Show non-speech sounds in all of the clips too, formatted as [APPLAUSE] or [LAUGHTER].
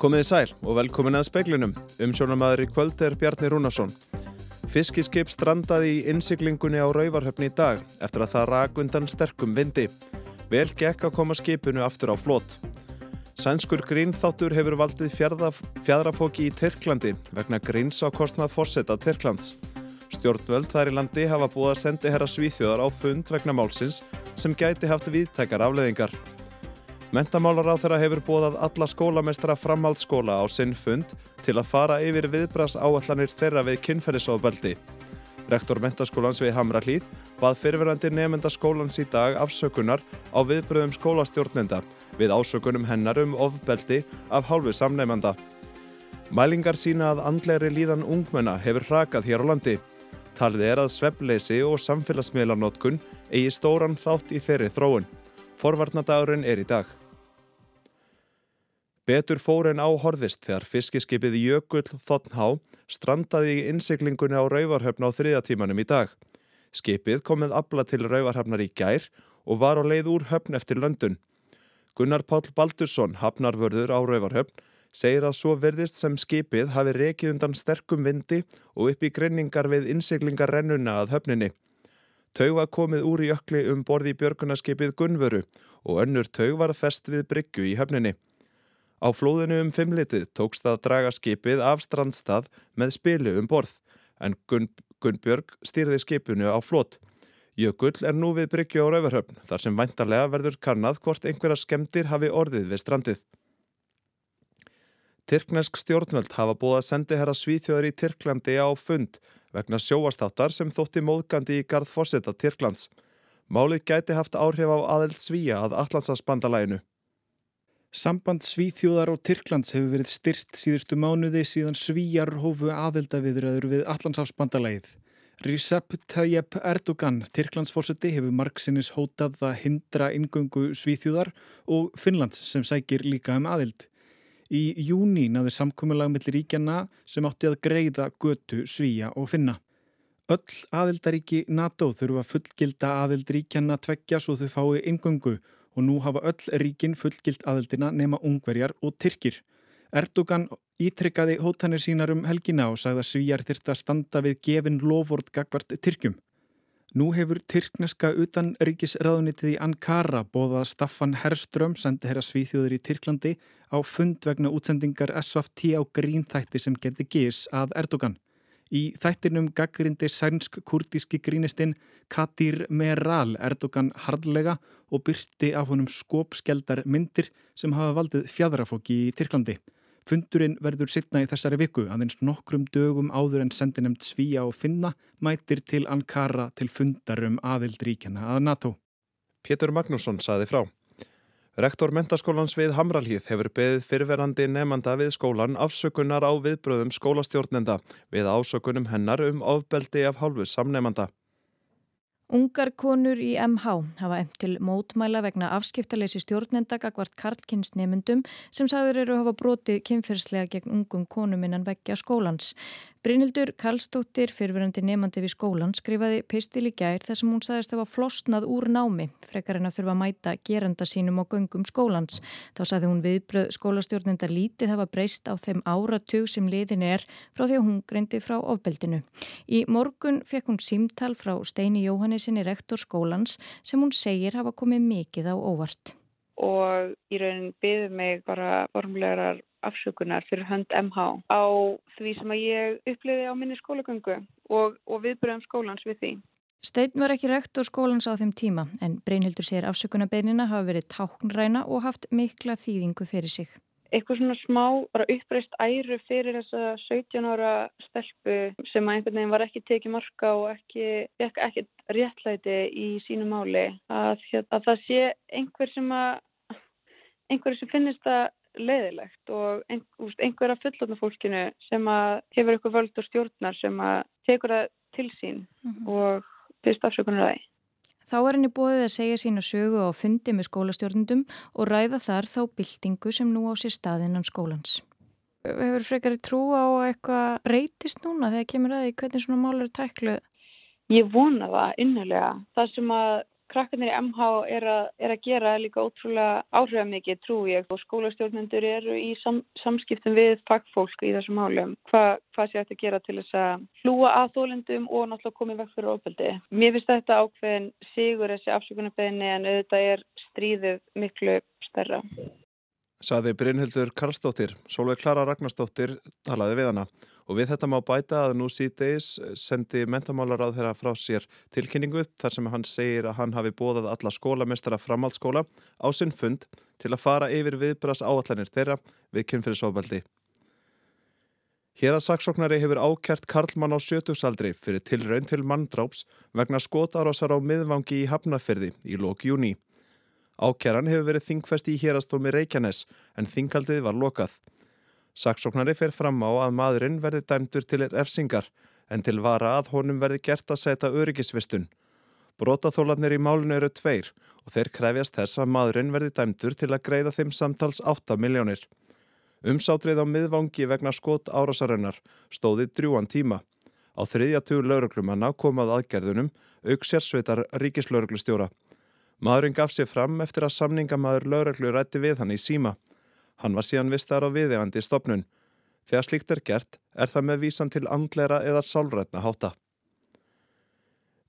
Komiði sæl og velkomin að speiklinum. Umsjónamaður í kvöld er Bjarni Rúnarsson. Fiskiskip strandaði í innsiklingunni á Rauvarhöfni í dag eftir að það rak undan sterkum vindi. Vel gekk að koma skipinu aftur á flót. Sænskur grínþáttur hefur valdið fjadrafóki í Tyrklandi vegna gríns á kostnað fórseta Tyrklands. Stjórnvöld þar í landi hafa búið að sendi herra svíþjóðar á fund vegna málsins sem gæti haft viðtækar afleðingar. Mentamálar á þeirra hefur búið að alla skólamestra framhaldsskóla á sinn fund til að fara yfir viðbras áallanir þeirra við kynferðisofbeldi. Rektor mentaskólans við Hamra hlýð bað fyrirverandi nefnda skólans í dag afsökunar á viðbröðum skólastjórnenda við ásökunum hennar um ofbeldi af hálfu samnefnda. Mælingar sína að andlegri líðan ungmenna hefur hrakað hér á landi. Talið er að sveppleysi og samfélagsmiðlarnótkun eigi stóran þátt í þeirri þróun. Forvarnadagurinn er í dag. Betur fór en áhorðist þegar fiskiskipið Jökull Þotnhá strandaði í innsiklingunni á Rauvarhöfn á þriðatímanum í dag. Skipið kom með abla til Rauvarhafnar í gær og var á leið úr höfn eftir löndun. Gunnar Pál Baldursson, hafnarvörður á Rauvarhöfn, segir að svo verðist sem skipið hafi rekið undan sterkum vindi og upp í grenningar við innsiklingarrennuna að höfninni. Taug var komið úr í ökli um borði í björgunarskipið Gunnvöru og önnur taug var fest við Bryggju í höfninni. Á flóðinu um fimmlitið tókst að draga skipið af strandstað með spilu um borð en Gunn, Gunnbjörg stýrði skipinu á flót. Jökull er nú við Bryggju á Rauvarhöfn þar sem væntarlega verður kannad hvort einhverja skemdir hafi orðið við strandið. Tyrknesk stjórnvöld hafa búið að sendi herra svíþjóður í Tyrklandi á fund vegna sjóastáttar sem þótti móðgandi í gard fórseta Tyrklands. Málið gæti haft áhrif á aðeld svíja að Allandsafsbandalæginu. Samband Svíþjóðar og Tyrklands hefur verið styrt síðustu mánuði síðan Svíjar hófu aðeldaviðraður við Allandsafsbandalægið. Recep Tayyip Erdogan, Tyrklandsfórseti, hefur margsinnis hótað að hindra ingöngu Svíþjóðar og Finnlands sem sækir líka um aðeld. Í júni náður samkominlag mellir ríkjana sem átti að greiða götu Svíja og Finna. Öll aðeldaríki NATO þurfa fullgilda aðeldríkjana tveggja svo þau fái ingöngu og nú hafa öll ríkin fullgilt aðeldina nema ungverjar og tyrkir. Erdogan ítrykkaði hótanir sínar um helgina og sagði að svíjar þyrta standa við gefin lofvort gagvart tyrkjum. Nú hefur tyrkneska utanríkisraðunitið í Ankara bóðað Staffan Herström, sendi herra svíþjóður í Tyrklandi, á fund vegna útsendingar SFT á grínþætti sem gerði gís að Erdogan. Í þættinum gaggrindi sænsk-kurdíski grínistinn Kadir Meral Erdogan hardlega og byrti af honum skópskeldar myndir sem hafa valdið fjadrafóki í Tyrklandi. Fundurinn verður sittna í þessari viku aðeins nokkrum dögum áður en sendinemt Svíja og Finna mætir til Ankara til fundarum aðildríkjana að NATO. Pétur Magnússon saði frá. Rektor mentaskólans við Hamralhíð hefur beðið fyrirverandi nefnanda við skólan afsökunar á viðbröðum skólastjórnenda við ásökunum hennar um ofbeldi af hálfu samnefnanda. Ungar konur í MH hafa emt til mótmæla vegna afskiptaleysi stjórnenda gagvart karlkynnsnemyndum sem sagður eru að hafa brotið kynferðslega gegn ungum konum innan vekkja skólans. Brynildur Karlstóttir, fyrfirandi nefandi við skólan, skrifaði pistil í gær þar sem hún sagðist að það var flosnað úr námi, frekar en að þurfa að mæta geranda sínum á göngum skólans. Þá sagði hún viðbröð skólastjórnenda lítið hafa breyst á þeim áratug sem liðin er frá því að hún greindi frá ofbeldinu. Í morgun fekk hún símtal frá Steini Jóhannesinni rektor skólans sem hún segir hafa komið mikið á óvart. Og í raunin byði mig bara formlegar afsökunar fyrir hönd MH á því sem að ég uppliði á minni skólagöngu og, og viðbröðum skólans við því. Steinn var ekki rektor skólans á þeim tíma en Brynhildur sér afsökunarbeinina hafa verið táknræna og haft mikla þýðingu fyrir sig. Eitthvað svona smá, bara uppreist æru fyrir þessa 17 ára stelpu sem að einhvern veginn var ekki tekið marka og ekki, ekki, réttlæti í sínu máli. Að, að það sé einhver sem að einhverju sem finnist að leiðilegt og einhverja fullotna fólkinu sem að hefur eitthvað völd og stjórnar sem að tekur það til sín mm -hmm. og fyrst afsökunar það. Þá er henni bóðið að segja sína sögu á fundi með skólastjórnundum og ræða þar þá byltingu sem nú á sér staðinnan skólans. Hefur frekari trú á eitthvað breytist núna þegar kemur að því hvernig svona mál eru tækluð? Ég vona það innilega. Það sem að krakkarnir í MH er að, er að gera líka ótrúlega áhrifamikið trú ég og skólastjórnendur eru í sam, samskiptum við fagfólk í þessum málum. Hva, hvað sé þetta að gera til þess að hlúa að þólendum og náttúrulega komið vekk fyrir ofbeldi. Mér finnst þetta ákveðin sigur þessi afsökunarbeginni en auðvitað er stríðið miklu stærra. Saði Brynhildur Karlsdóttir, Solveig Klara Ragnarsdóttir talaði við hana og við þetta má bæta að nú síðdeis sendi mentamálar á þeirra frá sér tilkynningu þar sem hann segir að hann hafi bóðað alla skólamestara framhaldsskóla á sinn fund til að fara yfir viðbras áallanir þeirra við kynfyrirsofbeldi. Hér að saksóknari hefur ákert Karlmann á sjötugsaldri fyrir tilraun til manndráps vegna skótarásar á miðvangi í Hafnarferði í lók júni. Ákjæran hefur verið þingfest í hérastómi Reykjanes en þingaldið var lokað. Saksóknari fer fram á að maðurinn verði dæmdur til erfsingar en til vara að honum verði gert að setja öryggisvistun. Brótaþólanir í málinu eru tveir og þeir krefjast þess að maðurinn verði dæmdur til að greiða þeim samtals 8 miljónir. Umsátrið á miðvangi vegna skot árásarinnar stóði drjúan tíma. Á þriðja tug lauruglumanna komað aðgerðunum auk sérsveitar ríkislauruglustjóra. Maðurinn gaf sér fram eftir að samningamaður lauröglu rætti við hann í síma. Hann var síðan vistar á viðegandi stopnun. Þegar slíkt er gert er það með vísan til andlera eða sálrætna háta.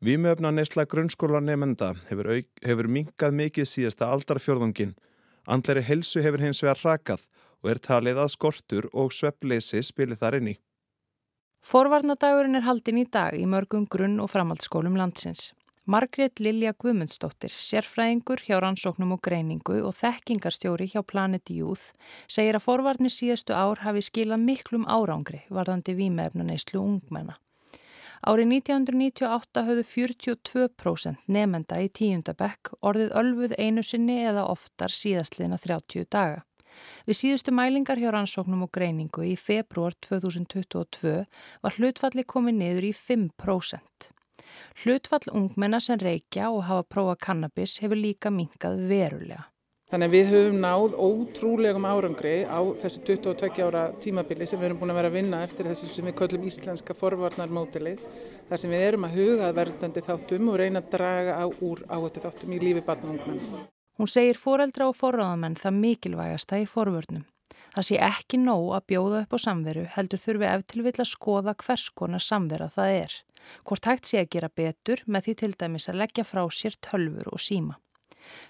Vímöfna neysla grunnskóla nefnda hefur, hefur minkað mikið síðasta aldarfjörðungin. Andleri helsu hefur hins vegar rakað og er talið að skortur og sveppleysi spilir þar inn í. Forvarnadagurinn er haldin í dag í mörgum grunn- og framhaldsskólum landsins. Margrét Lilja Guðmundsdóttir, sérfræðingur hjá rannsóknum og greiningu og þekkingarstjóri hjá Planet Youth, segir að forvarnir síðastu ár hafi skilað miklum árangri varðandi výmefnuneyslu ungmenna. Árið 1998 höfðu 42% nefenda í tíundabekk orðið ölfuð einu sinni eða oftar síðastliðna 30 daga. Við síðustu mælingar hjá rannsóknum og greiningu í februar 2022 var hlutfalli komið niður í 5%. Hlutfall ungmenna sem reykja og hafa prófa kannabis hefur líka minkað verulega. Þannig að við höfum náð ótrúlegum árangri á þessu 22 ára tímabili sem við erum búin að vera að vinna eftir þessu sem við köllum íslenska forvarnarmótilið. Þar sem við erum að huga verðandi þáttum og reyna að draga á úr áhættu þáttum í lífi batna ungmenn. Hún segir foreldra og forráðamenn það mikilvægasta í forvörnum. Það sé ekki nóg að bjóða upp á samveru heldur þurfi eftir vil að skoða hvers konar samvera það er. Hvort hægt sé að gera betur með því til dæmis að leggja frá sér tölfur og síma.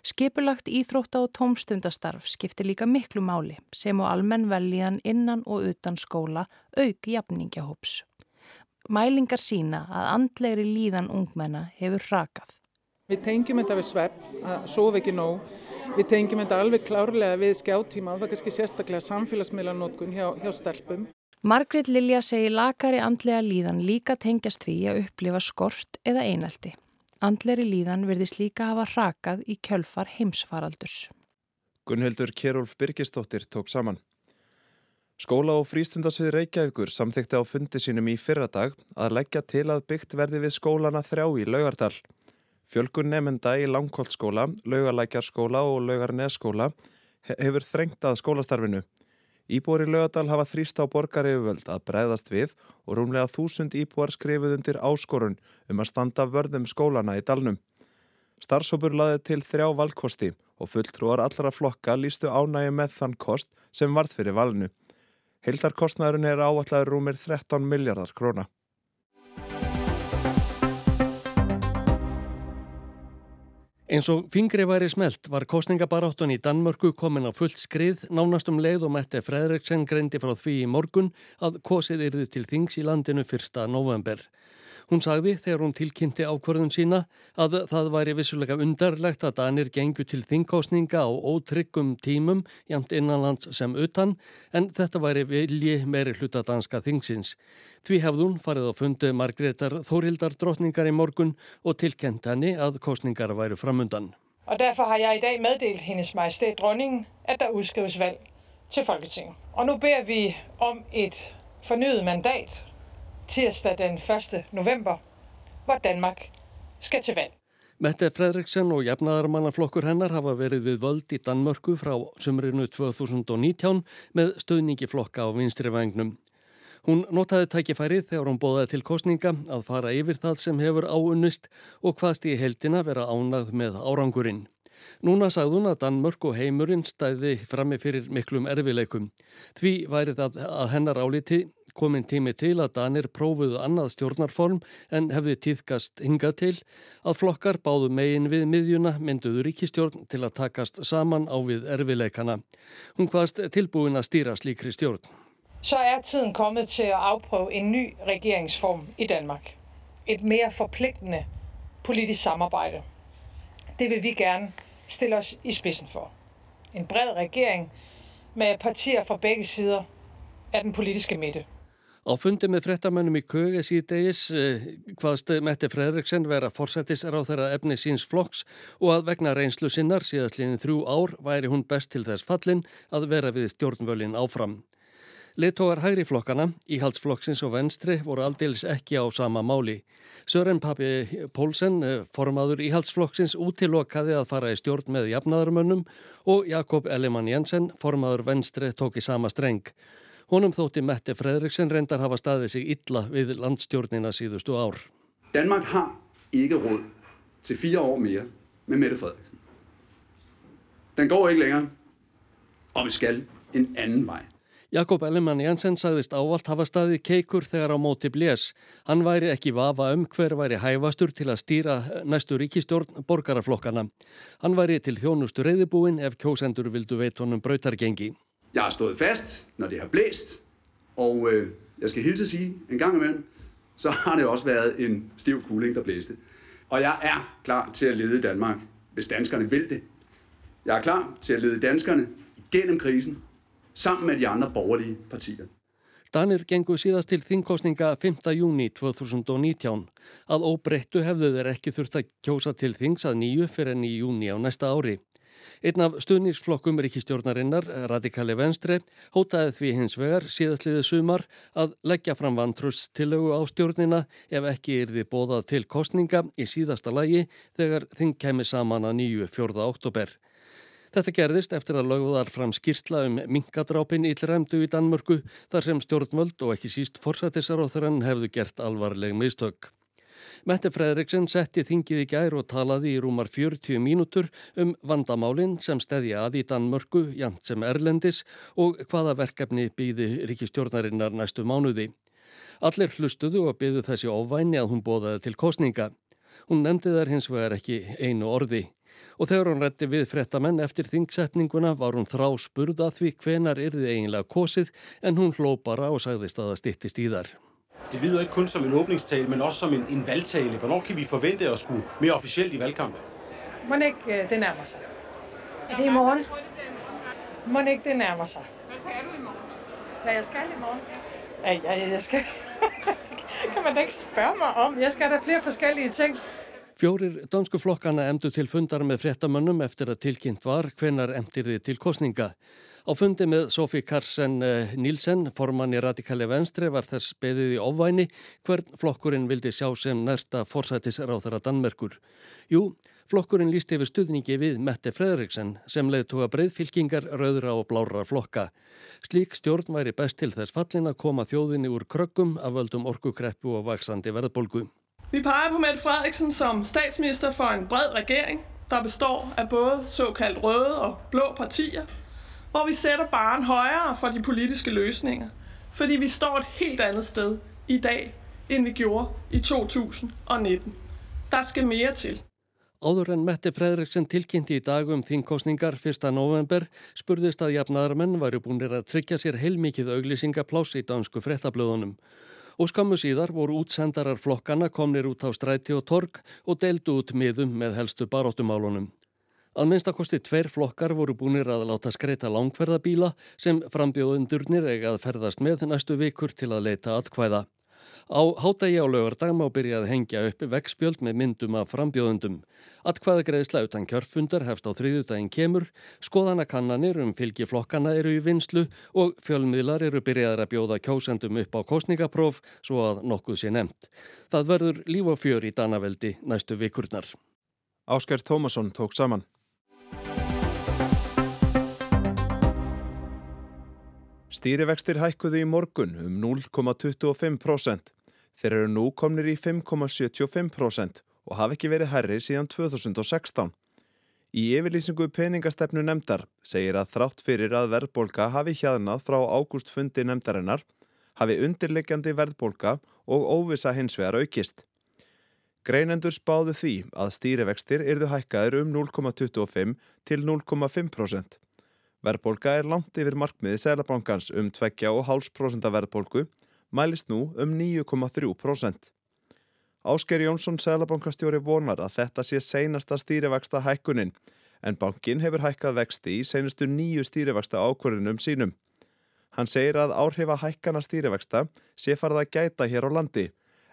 Skipulagt íþrótta og tómstundastarf skiptir líka miklu máli sem og almenn veljiðan innan og utan skóla auk jafningjahóps. Mælingar sína að andlegri líðan ungmenna hefur rakað. Við tengjum þetta við svepp, að sofa ekki nóg. Við tengjum þetta alveg klárlega við skjáttíma og það er kannski sérstaklega samfélagsmiðlanótkun hjá, hjá stelpum. Margrit Lilja segir lakari andlega líðan líka tengjast við að upplifa skort eða einelti. Andleri líðan verðist líka hafa rakað í kjölfar heimsfaraldurs. Gunnhildur Kjærólf Birgistóttir tók saman. Skóla og frístundasvið Reykjavíkur samþykti á fundi sínum í fyrradag að leggja til að byggt verði við skólana þrjá í Laugardal. Fjölgun nefnda í Langholtskóla, Laugalækjarskóla og Laugarnesskóla hefur þrengt að skólastarfinu. Íbúar í Laugadal hafa þrýst á borgaryfjöld að breyðast við og rúmlega þúsund íbúar skrifuð undir áskorun um að standa vörðum skólana í dalnum. Starfsópur laði til þrjá valkosti og fulltrúar allra flokka lístu ánægi með þann kost sem varð fyrir valinu. Hildarkostnæðurinn er áallega rúmir 13 miljardar króna. Eins og fingri væri smelt var kostningabaráttun í Danmörku komin á fullt skrið nánast um leið og Mette Fredriksen greindi frá því í morgun að kosið yrði til þings í landinu 1. november. Hún sagði þegar hún tilkynnti ákvörðun sína að það væri vissulega undarlegt að Danir gengu til þingkostninga á ótryggum tímum jæmt innanlands sem utan en þetta væri vilji meiri hluta danska þingsins. Því hefðun farið á fundi Margreðar Þórhildar drotningar í morgun og tilkent henni að kostningar væri framundan. Og derfor har jeg i dag meddelt hendes majestæt dronningen, at der udskrives valg til Folketinget. Og nu ber vi om et fornyet mandat tirsdag den 1. november, hvor Danmark skal til valg. Mette Fredriksen og jafnaðarmannaflokkur hennar hafa verið við völd í Danmörku frá sumrinu 2019 með stöðningi flokka á vinstri vagnum. Hún notaði tækifærið þegar hún bóðaði til kostninga að fara yfir það sem hefur áunnist og hvaðst í heldina vera ánað með árangurinn. Núna sagði hún að Danmörk og heimurinn stæði frammi fyrir miklum erfileikum. Því værið að hennar áliti komin tími til að Danir prófuðu annað stjórnarform en hefði týðkast hinga til að flokkar báðu megin við miðjuna mynduðu ríkistjórn til að takast saman á við erfileikana. Hún hvaðst tilbúin að stýra slíkri stjórn. Så er tiden kommet til at afprøve en ny regeringsform i Danmark. Et mere forpligtende politisk samarbejde. Det vil vi gerne stille os i spidsen for. En bred regering med partier fra begge sider af den politiske midte. Á fundi með frettamönnum í köge síðdegis eh, hvaðst Mette Fredriksen vera forsættisar á þeirra efni síns flokks og að vegna reynslu sinnar síðastliðin þrjú ár væri hún best til þess fallin að vera við stjórnvölin áfram. Letóar hægri flokkana, íhaldsflokksins og venstri voru aldils ekki á sama máli. Sören Papi Pólsen, eh, formaður íhaldsflokksins, útilokaði að fara í stjórn með jafnaðarmönnum og Jakob Ellemann Jensen, formaður venstri, tók í sama streng. Honum þótti Mette Fredriksen reyndar hafa staðið sig illa við landstjórnina síðustu ár. Danmark har ikke råd til fire år mere med Mette Frederiksen. Den går ikke længere, og vi skal en anden vej. Jakob Ellemann Jensen sagðist ávalt hafa staðið keikur þegar á móti blés. Hann væri ekki vafa um hver væri hæfastur til að stýra næstu ríkistjórn borgaraflokkana. Hann væri til þjónustu reyðibúin ef kjósendur vildu veit honum brautargengi. Jeg har stået fast, når det har blæst, og øh, jeg skal hilse at sige, en gang imellem, så har det også været en stiv kuling, der blæste. Og jeg er klar til at lede Danmark, hvis danskerne vil det. Jeg er klar til at lede danskerne igennem krisen, sammen med de andre borgerlige partier. Danir gengu síðast til þingkostninga 5. júni 2019. Að óbreyttu hefðu þeir ekki þurft að kjósa til þings að nýju fyrir enn í júni á næsta ári. Einn af stuðnísflokkum ríkistjórnarinnar, Radikali Venstre, hótaði því hins vegar síðastliðið sumar að leggja fram vantrustillögu á stjórnina ef ekki er því bóðað til kostninga í síðasta lagi þegar þing kemi saman að nýju 4. oktober. Þetta gerðist eftir að lögðar fram skýrtla um minkadrápin í Llremdu í Danmörku þar sem stjórnvöld og ekki síst forsættisaróþurann hefðu gert alvarleg mistök. Mette Fredriksen setti þingið í gær og talaði í rúmar 40 mínútur um vandamálinn sem stedja að í Danmörku, jant sem Erlendis og hvaða verkefni býði ríkistjórnarinnar næstu mánuði. Allir hlustuðu og byðu þessi ofvæni að hún bóðaði til kostninga. Hún nefndi þær hins vegar ekki einu orði. Og þegar hún rétti við frettamenn eftir þingsetninguna var hún þrá spurða því hvenar yrði eiginlega kosið en hún hló bara og sagðist að það stittist í þar. Det lyder ikke kun som en åbningstale, men også som en, en valgtale. Hvornår kan vi forvente at skulle mere officielt i valgkamp? Må ikke øh, det nærmer sig? Er det i morgen? Må ikke det nærmer sig? Hvad skal du i morgen? Hvad jeg skal i morgen? Jeg, jeg, jeg skal... [LAUGHS] det kan man da ikke spørge mig om. Jeg skal have flere forskellige ting. Fjórir dansku flokkana emdu til fundar með fréttamönnum eftir að tilkynnt var hvenar emtir þið til kostninga. Á fundi með Sofí Karsen eh, Nílsen, formann í Radikali Venstre, var þess beðið í ofvæni hvern flokkurinn vildi sjá sem næsta forsætisráþara Danmerkur. Jú, flokkurinn líst yfir stuðningi við Mette Fredriksen sem leiðtóa breyðfylkingar, rauðra og blára flokka. Slík stjórn væri best til þess fallin að koma þjóðinni úr krökkum af völdum orkukreppu og vaksandi verðbolgu. Vi peger på Mette Frederiksen som statsminister for en bred regering, der består af både såkaldt røde og blå partier, hvor vi sætter barn højere for de politiske løsninger, fordi vi står et helt andet sted i dag, end vi gjorde i 2019. Der skal mere til. Áður en Mette Fredriksen tilkynnti í dag um þingkostningar 1. november spurðist að jafnaðarmenn væri búinir að tryggja sér heilmikið auglýsingapláss í dansku frettablöðunum. Og skammu síðar voru útsendarar flokkana komnir út á stræti og torg og deldu út miðum með helstu baróttumálunum. Að minnstakosti tver flokkar voru búinir að láta skreita langferðabíla sem frambjóðundurnir eiga að ferðast með næstu vikur til að leita atkvæða. Á hátægi á lögardag má byrja að hengja upp vegspjöld með myndum af frambjóðundum. Atkvæðagreðsla utan kjörfundar hefst á þriðjúdaginn kemur, skoðanakannanir um fylgi flokkana eru í vinslu og fjölmiðlar eru byrjaðar að bjóða kjósendum upp á kostningapróf svo að nokkuð sé nefnt. Það verður líf og fjör í Danaveldi næstu vikurnar. Ásker Tómasson tók saman. Stýrivextir hækkuðu í morgun um 0,25%. Þeir eru nú komnir í 5,75% og hafa ekki verið herri síðan 2016. Í yfirlýsingu peningastefnu nefndar segir að þrátt fyrir að verðbólka hafi hjaðnað frá ágústfundi nefndarinnar, hafi undirlegjandi verðbólka og óvisa hins vegar aukist. Greinendur spáðu því að stýrivextir yrðu hækkaður um 0,25 til 0,5%. Verðbólka er langt yfir markmiði Sælabankans um 2,5% verðbólku, mælist nú um 9,3%. Ásker Jónsson Sælabankastjóri vonar að þetta sé seinasta stýrivexta hækkunin en bankin hefur hækkað vexti í seinustu nýju stýrivexta ákvörðunum sínum. Hann segir að áhrifa hækkana stýrivexta sé farið að gæta hér á landi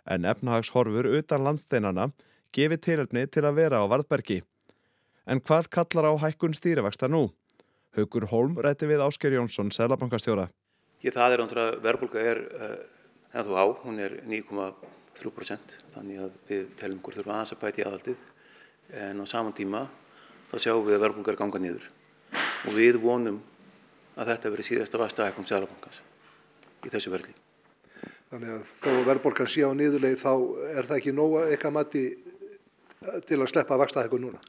en efnahagshorfur utan landsteinana gefi tilöfni til að vera á Varðbergi. En hvað kallar á hækkun stýrivexta nú? Haugur Holm rætti við Ásker Jónsson Sælabankastjóra. Ég það er ándur að verðbólka er uh, ennþá á, hún er 9,5 3% þannig að við telum hvort þurfum aðeins að bæti aðaldið en á saman tíma þá sjáum við að verðbólgar ganga nýður og við vonum að þetta verið síðasta vastahækkum Sælabankans í þessu verðli. Þannig að þó verðbólgan sé á nýðuleið þá er það ekki nóga eitthvað mati til að sleppa vastahækkum núna?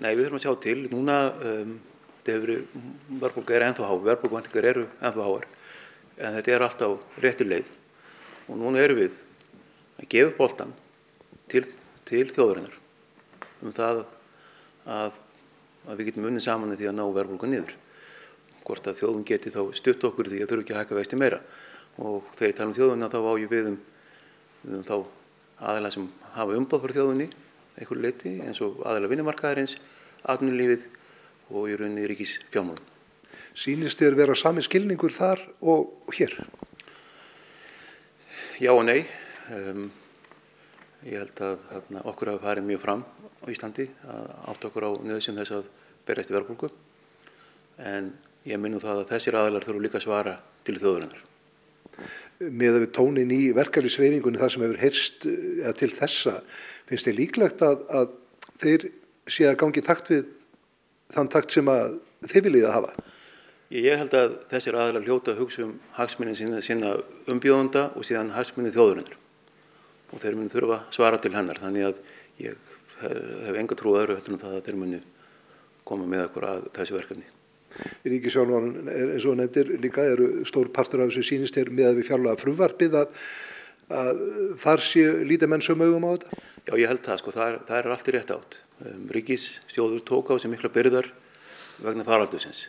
Nei, við þurfum að sjá til. Núna um, verðbólga er ennþá há, verðbólgvæntingar eru ennþá háar en þetta er alltaf réttir leið og núna eru við að gefa bóltan til, til þjóðurinnar um það að, að við getum unnið saman því að ná verðbólka niður. Hvort að þjóðun geti þá stutt okkur því að þurfu ekki að hækka vexti meira og þegar ég tala um þjóðuna þá ájú við um, um þá aðeila sem hafa umbáð fyrir þjóðunni einhverju leiti eins og aðeila vinnumarkaðarins, atvinnulífið og í rauninni ríkis fjármálum. Sýnist þér vera sami skilningur þar og hér? Já og nei. Um, ég held að hérna, okkur hafi farið mjög fram á Íslandi að átt okkur á nöðsum þess að berjast í verðbólku en ég minnum það að þessir aðlar þurfu líka að svara til þjóðurinnar. Með að við tónin í verkefnisreifingunni það sem hefur heyrst eða til þessa finnst þið líklegt að, að þeir sé að gangi takt við þann takt sem að þið viljið að hafa? Ég held að þessir aðlar hljóta hugsa um hagsminni sína, sína umbjóðunda og síðan hagsminni þjóðurinnar og þeir muni þurfa svara til hennar þannig að ég hef enga trú öðru eftir um það að þeir muni koma með okkur að þessu verkefni. Ríkisfjármálan eins og nefndir líka eru stór partur af þessu sínist er með að við fjárlega frumvarpið að, að þar sé lítið menn söm augum á þetta? Já ég held það sko, það er, það er allt í rétt átt. Um, Ríkisstjóður tók á sig mikla byrðar vegna faraldusins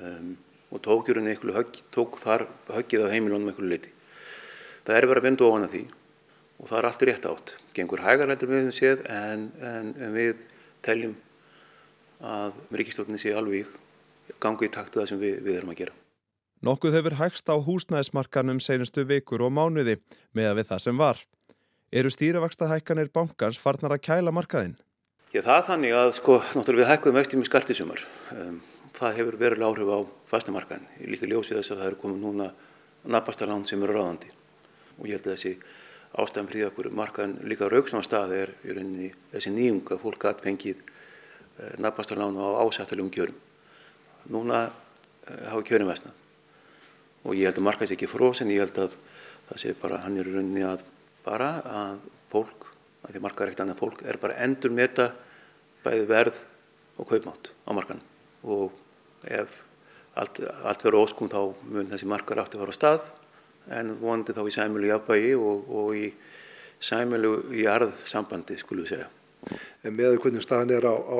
um, og tókjurinn eitthvað högg, tók þar höggið á heimilónum eitthvað liti. Það er verið að vinda ofan að því og það er allt rétt átt. Gengur hægar heldur við um séð en, en, en við teljum að ríkistofni sé alveg gangi í taktu það sem við, við erum að gera. Nokkuð hefur hægst á húsnæðismarkanum senustu vikur og mánuði með að við það sem var. Eru stýravakstahækkanir bankans farnar að kæla markaðinn? Já það er þannig að sko náttúrulega við hækkuðum vextum í skartisumar. Um, það hefur verulega áhrif á fastamarkaðin. Ég líka ljósið þess að það eru komið núna nafnastarlán sem eru ráðandi og ég held að þessi ástæðan fyrir okkur markaðin líka rauksnáma stað er rauninni þessi nýjung að fólk gæt fengið eh, nafnastarlánu á ásættilegum kjörum. Núna eh, hafa kjörum vestna og ég held að markaðis ekki fróðsinn, ég held að það sé bara hann er rauninni að bara að fólk, að því markaðar ekkert annað fólk er bara endur meta bæði verð og kaupmátt á markaðin og ef allt, allt verður óskum þá mun þessi markaðar átti að fara á stað en vonandi þá í sæmilu jafnvægi og, og í sæmilu í arðsambandi skulum við segja. En með hvernig staðan er á, á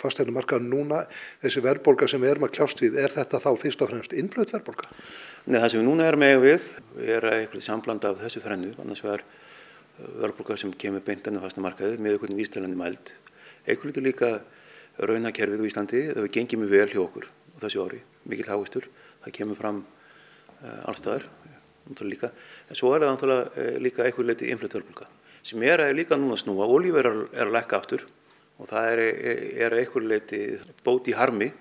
fasteinumarkaðan núna, þessi verðbólka sem við erum að kljást við, er þetta þá fyrst og fremst innblöðt verðbólka? Nei, það sem við núna erum með við er eitthvað sambland af þessu þrennu, annars verður uh, verðbólka sem kemur beintan á fastamarkaði með hvernig vístalandi mæld. Eitthvað lítur líka raunakerfið í Íslandi, það við gengjum við vel hjá okkur á þessu ári, mikil háistur, það kemur fram uh, allstaðar en svo er það eh, líka eitthvað leiti influtvörflöka sem er að líka núna snúa, olíverðar er að lekka aftur og það er, er eitthvað leiti bóti harmi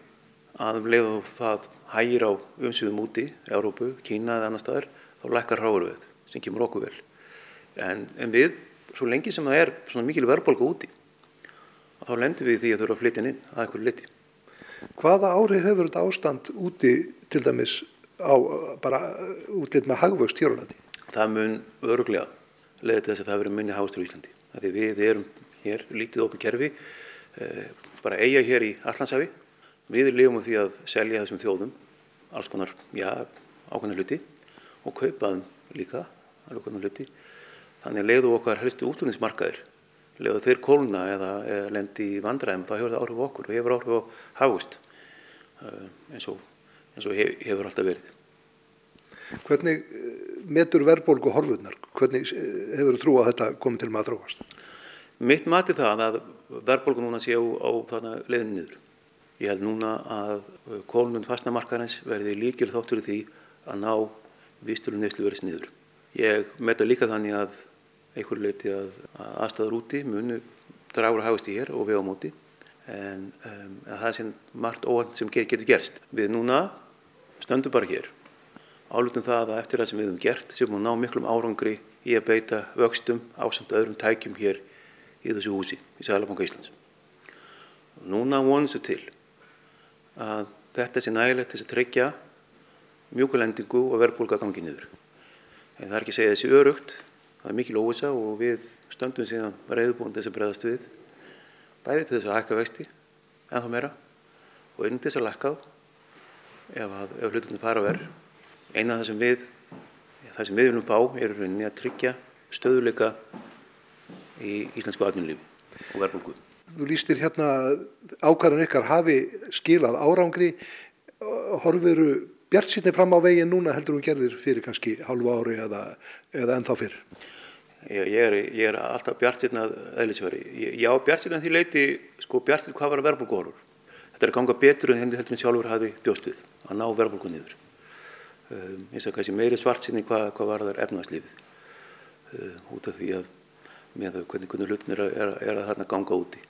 að um leiðu það hægir á umsýðum úti, Európu, Kína eða annar staðar, þá lekkar hráurveð sem kemur okkur vel. En, en við, svo lengi sem það er svona mikil verðbólka úti þá lendur við því að þurfa að flytja inn að eitthvað leiti Hvaða ári hefur þetta ástand úti til dæmis á bara útlýtt með hagvöxt hér á landi? Það mun öruglega leiði til þess að það verður minni hagvöxtur í Íslandi. Því við erum hér lítið opið kerfi, eh, bara eiga hér í Allandsafi. Við lifum því að selja þessum þjóðum alls konar, já, ákveðna hluti og kaupa þeim líka alveg konar hluti. Þannig leiðu okkar helstu útlunningsmarkaðir, leiðu þeir kólna eða, eða lendi í vandræðum, þá hefur það áhrif okkur og hefur áhrif á hagvöxt eins og, eins og hefur alltaf verið. Hvernig metur verðbólgu horfurnar? Hvernig hefur þú að þetta komið til maður að þróast? Mitt mati það að verðbólgu núna sé á, leiðinu niður. Ég held núna að kólnum fastnamarkarins verði líkil þáttur í því að ná vístölu neyslu verðis niður. Ég meta líka þannig að einhver leiti að, að aðstæður úti munu dragur hafist í hér og við á móti en um, það er sem margt óhænt sem getur gerst. Við núna stöndum bara hér álutum það að eftir það sem við hefum gert sem við ná miklum árangri í að beita vöxtum á samt öðrum tækjum hér í þessu húsi í Sælabanka Íslands. Og núna vonum við til að þetta sé nægilegt til að tryggja mjúkulendingu og verðbólka gangi niður. En það er ekki að segja þessi örugt, það er mikil óvisa og við stöndum síðan reyðbúin þess að bregðast við, bæði til þess að hækka vexti, en þá meira, og inn til þess að lækka á ef, ef hlutinu fara verð. Eina það sem við, það sem við viljum fá er rauninni að tryggja stöðuleika í íslensku atvinnulífi og verðbólku. Þú lístir hérna ákvæðan ykkar hafi skilað árangri, horfiru bjart sýtni fram á veginn núna heldur hún gerðir fyrir kannski halvu ári eða, eða ennþá fyrr? Ég, ég, er, ég er alltaf bjart sýtna eðlisveri. Já, bjart sýtna því leiti, sko bjart sýtna hvað var að verðbólkuhorfur. Þetta er að ganga betur en henni heldur en sjálfur hafi bjóstuð að ná verðbólku niður. Um, ég sagði kannski meiri svart sýtni hvað, hvað var þar efnagslífið uh, út af því að með þau hvernig, hvernig hlutin er, er, er að þarna ganga úti.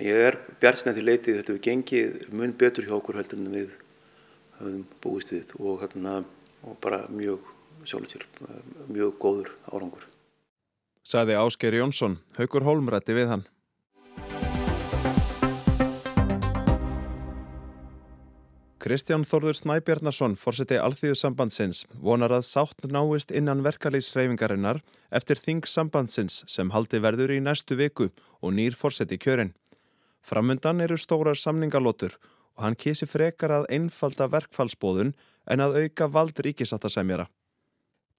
Ég er bjart sýtna því leiti þetta við gengið mun betur hjá okkur heldur en við höfum búist við og, hérna, og bara mjög sjálfsjálf, mjög góður árangur. Saði Ásker Jónsson, Haugur Holmrætti við hann. Kristján Þórður Snæbjarnason, fórseti Alþjóðsambandsins, vonar að sátt náist innan verkalýsreifingarinnar eftir þingsambandsins sem haldi verður í næstu viku og nýr fórseti kjörin. Framundan eru stórar samningalótur og hann kísi frekar að einfalda verkfallsbóðun en að auka vald ríkisáttasemjara.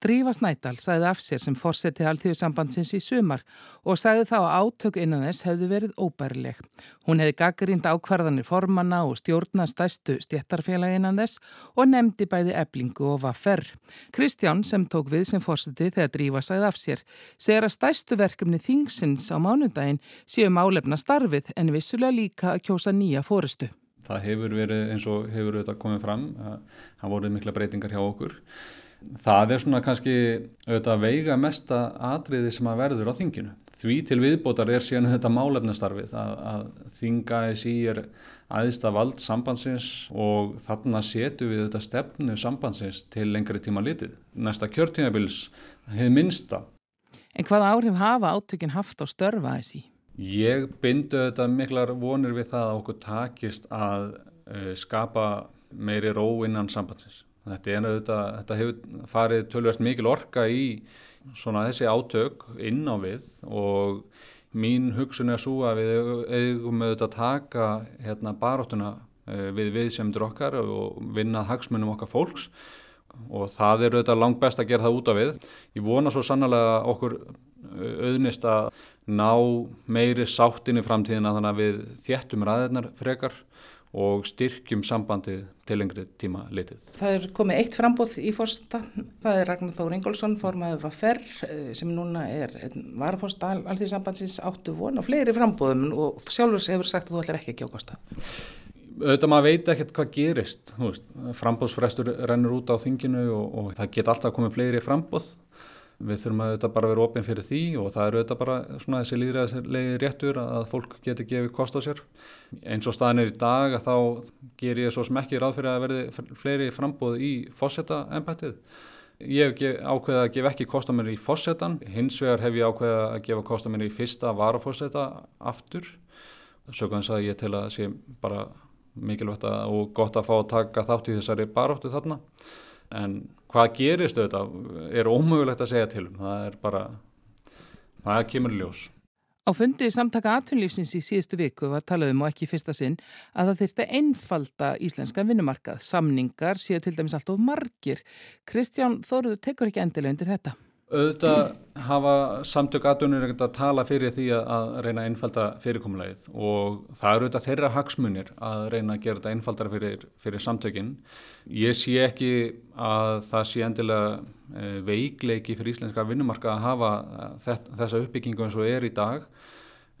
Drífa Snædal sagði af sér sem fórseti Alþjóðsambandsins í sumar og sagði þá að átök innan þess hefði verið óbærileg. Hún hefði gaggrínd ákvarðanir formanna og stjórna stæstu stjættarfélagi innan þess og nefndi bæði eblingu og vaffer. Kristján sem tók við sem fórseti þegar Drífa sagði af sér segir að stæstu verkefni þingsins á mánundaginn séu málefna starfið en vissulega líka að kjósa nýja fórustu. Það hefur verið eins og hefur þetta komið fram, það voruð mikla breytingar hjá okkur. Það er svona kannski auðvitað veiga mesta atriði sem að verður á þinginu. Því til viðbótar er síðan þetta málefnastarfið að, að þinga þessi er aðista vald sambandsins og þarna setu við þetta stefnu sambandsins til lengri tíma litið. Næsta kjörtímabils hefur minnsta. En hvað áhrif hafa átökinn haft á störfa þessi? Ég bindu þetta miklar vonir við það að okkur takist að uh, skapa meiri ró innan sambandsins. Þetta, auðvitað, þetta hefur farið tölvert mikil orka í svona þessi átök inn á við og mín hugsun er svo að við eigum auðvitað að taka hérna, baróttuna uh, við viðsemdur okkar og vinna hagsmunum okkar fólks og það er auðvitað langt best að gera það út af við. Ég vona svo sannlega okkur auðnist að ná meiri sáttin í framtíðina þannig að við þéttum ræðirnar frekar og styrkjum sambandið til lengri tíma litið. Það er komið eitt frambóð í fórsta, það er Ragnar Þór Ingólfsson formaðið Vaffer sem núna er varfórsta allþví sambandsins áttu von og fleiri frambóðum og sjálfur hefur sagt að þú ætlar ekki ekki ákvæmsta. Auðvitað maður veit ekkert hvað gerist, frambóðsfrestur rennur út á þinginu og, og það get alltaf komið fleiri frambóð Við þurfum að þetta bara vera ofinn fyrir því og það eru þetta bara svona þessi líðræðislegi réttur að fólk geti gefið kost á sér. Eins og staðin er í dag að þá ger ég svo sem ekki ráð fyrir að verði fleiri frambóð í fósetta ennbættið. Ég hef ákveðið að gefa ekki kost á mér í fósettan, hins vegar hef ég ákveðið að gefa kost á mér í fyrsta varafósetta aftur. Sökans að ég tel að sé bara mikilvægt og gott að fá að taka þátt í þessari baróttu þarna En hvað gerist auðvitað er ómögulegt að segja til um. Það er bara, það kemur ljós. Á fundi samtaka atvinnlífsins í síðustu viku var talað um og ekki fyrsta sinn að það þyrta einfalda íslenska vinnumarkað. Samningar séu til dæmis allt of margir. Kristján Þóruður tekur ekki endilega undir þetta. Auðvitað hafa samtök aðdunir ekkert að tala fyrir því að reyna að einfalda fyrirkomulegið og það eru auðvitað þeirra hagsmunir að reyna að gera þetta einfaldara fyrir, fyrir samtökinn. Ég sé ekki að það sé endilega eh, veikleiki fyrir íslenska vinnumarka að hafa þessa uppbyggingu eins og er í dag.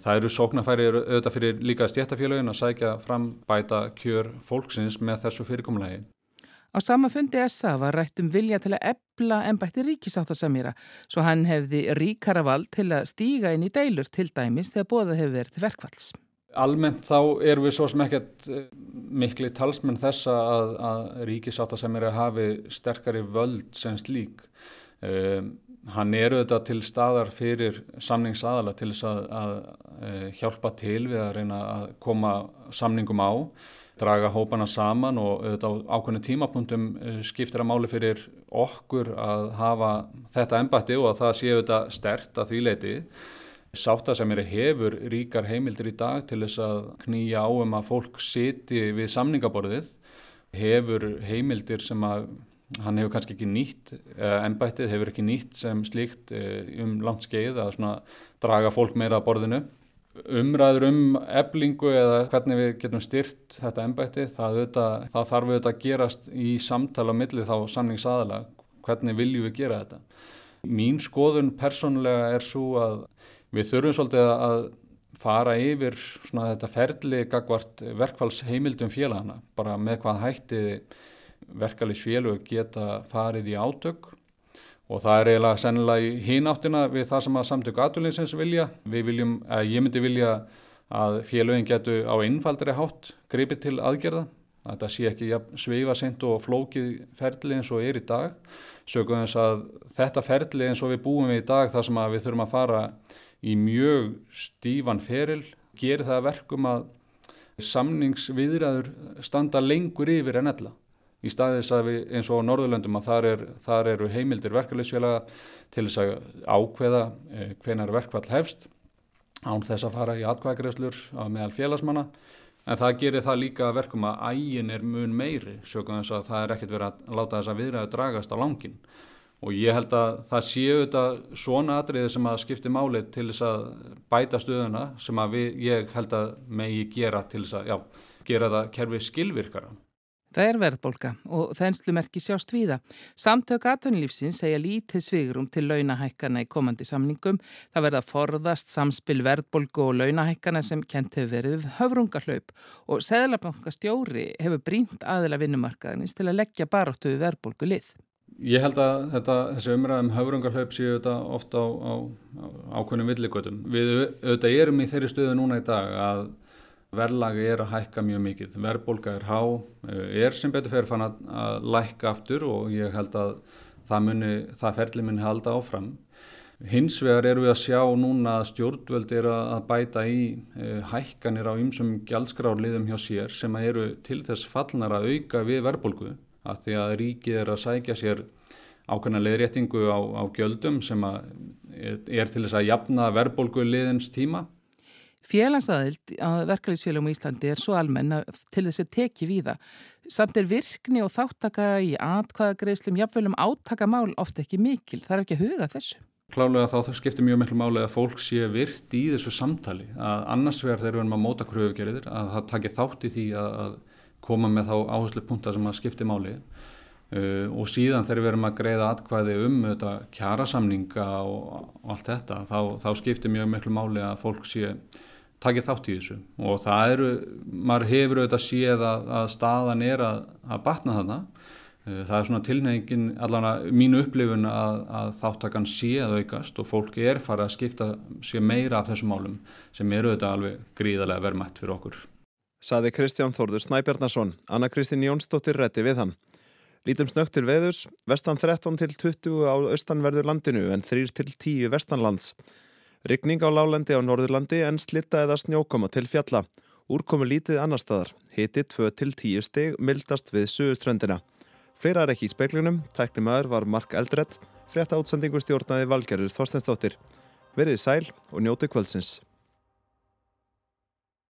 Það eru sóknarfæri auðvitað fyrir líka stjættafélagin að sækja fram bæta kjör fólksins með þessu fyrirkomulegi. Á sama fundi SA var rætt um vilja til að ebla ennbætti ríkisáttasamýra svo hann hefði ríkara vald til að stíga inn í deilur til dæmis þegar bóða hefur verið til verkvalls. Almennt þá erum við svo sem ekkert eh, miklu talsmenn þessa að, að ríkisáttasamýra hafi sterkari völd sem slík. Um, hann eru þetta til staðar fyrir samningsadala til þess að, að eh, hjálpa til við að reyna að koma samningum á draga hópana saman og auðvitað á ákveðinu tímapunktum eh, skiptir að máli fyrir okkur að hafa þetta embatti og að það séu þetta stert að því leiti. Sátta sem eru hefur ríkar heimildir í dag til þess að knýja á um að fólk siti við samningaborðið, hefur heimildir sem að hann hefur kannski ekki nýtt, embættið hefur ekki nýtt sem slíkt eh, um langt skeið að draga fólk meira að borðinu umræður um eblingu eða hvernig við getum styrt þetta ennbætti, það, það þarf auðvitað að gerast í samtala á milli þá samningsaðala, hvernig viljum við gera þetta. Mín skoðun persónulega er svo að við þurfum svolítið að fara yfir þetta ferli gagvart verkfallsheimildum félagana, bara með hvað hætti verkefælisfélög geta farið í átök og það er eiginlega sennilega í hínáttina við það sem að samtöku aðvölinsins vilja. Við viljum, að ég myndi vilja að félögin getu á einfaldri hátt gripið til aðgerða. Þetta sé ekki ja, sveifa sent og flókið ferli eins og er í dag. Sökum þess að þetta ferli eins og við búum við í dag þar sem við þurfum að fara í mjög stífan feril, gerir það verkum að samningsviðræður standa lengur yfir en ella í staðis að við eins og á Norðurlöndum að þar, er, þar eru heimildir verkefliðsfélaga til þess að ákveða eh, hvenar verkvall hefst án þess að fara í atkvæðgreðslur á meðal félagsmanna. En það gerir það líka verkum að ægin er mun meiri sögum þess að það er ekkert verið að láta þess að viðræðu dragast á langin og ég held að það séu þetta svona atriði sem að skipti máli til þess að bæta stöðuna sem að við, ég held að megi gera til þess að já, gera það kerfi skilvirkara Það er verðbólka og þenslumerki sjást víða. Samtök atvinnulífsins segja lítið svigurum til launahækana í komandi samningum. Það verða forðast samspil verðbólku og launahækana sem kent hefur verið höfrungarhlaup og Seðlabankastjóri hefur brínt aðila vinnumarkaðinins til að leggja baróttu verðbólku lið. Ég held að þetta, þessi umræðum höfrungarhlaup séu þetta ofta á, á, á ákveðnum villigötum. Við auðvitað erum í þeirri stöðu núna í dag að verðlagi er að hækka mjög mikið, verðbólka er há, eh, er sem betur fyrir fann að, að lækka aftur og ég held að það, muni, það ferli muni halda áfram. Hins vegar eru við að sjá núna að stjórnvöld eru að bæta í e, hækkanir á ymsum gjaldskrárliðum hjá sér sem eru til þess fallnar að auka við verðbólku að því að ríkið er að sækja sér ákveðna leðréttingu á, á gjöldum sem er til þess að jafna verðbólku liðins tíma. Félagsaðild að verkefliðsfélagum í Íslandi er svo almenn til þess að teki víða. Samt er virkni og þáttaka í atkvæðagreislum, jafnveilum átakamál ofta ekki mikil. Það er ekki að huga þessu. Klálega þá það skiptir mjög miklu máli að fólk sé virt í þessu samtali. Að annars vegar þegar við erum að móta kröfugerðir að það takir þátt í því að koma með þá áherslu punta sem að skipti máli. Uh, og síðan þegar við erum að greiða atkvæði um þetta kjærasamninga og, og allt þetta þá, þá skiptir mjög miklu máli að fólk sé takið þátt í þessu og það eru, maður hefur auðvitað séð að, að staðan er að, að batna þarna eh, það er svona tilnefingin, allavega mínu upplifun að, að þáttakann sé að aukast og fólk er farið að skipta sér meira af þessum málum sem eru auðvitað alveg gríðarlega verðmætt fyrir okkur. Saði Kristján Þórður Snæbjarnason, Anna Kristín Jónsdóttir rétti við hann. Lítum snögt til veðus, vestan 13 til 20 á austanverður landinu en 3 til 10 vestanlands. Ryggning á lálendi á Norðurlandi en slitta eða snjókoma til fjalla. Úrkomu lítið annar staðar. Hiti 2-10 stig mildast við suðuströndina. Fleira er ekki í speklunum, tækni maður var Mark Eldred, frétta átsendingu stjórnaði Valgerður Þorstensdóttir. Verðið sæl og njóti kvöldsins.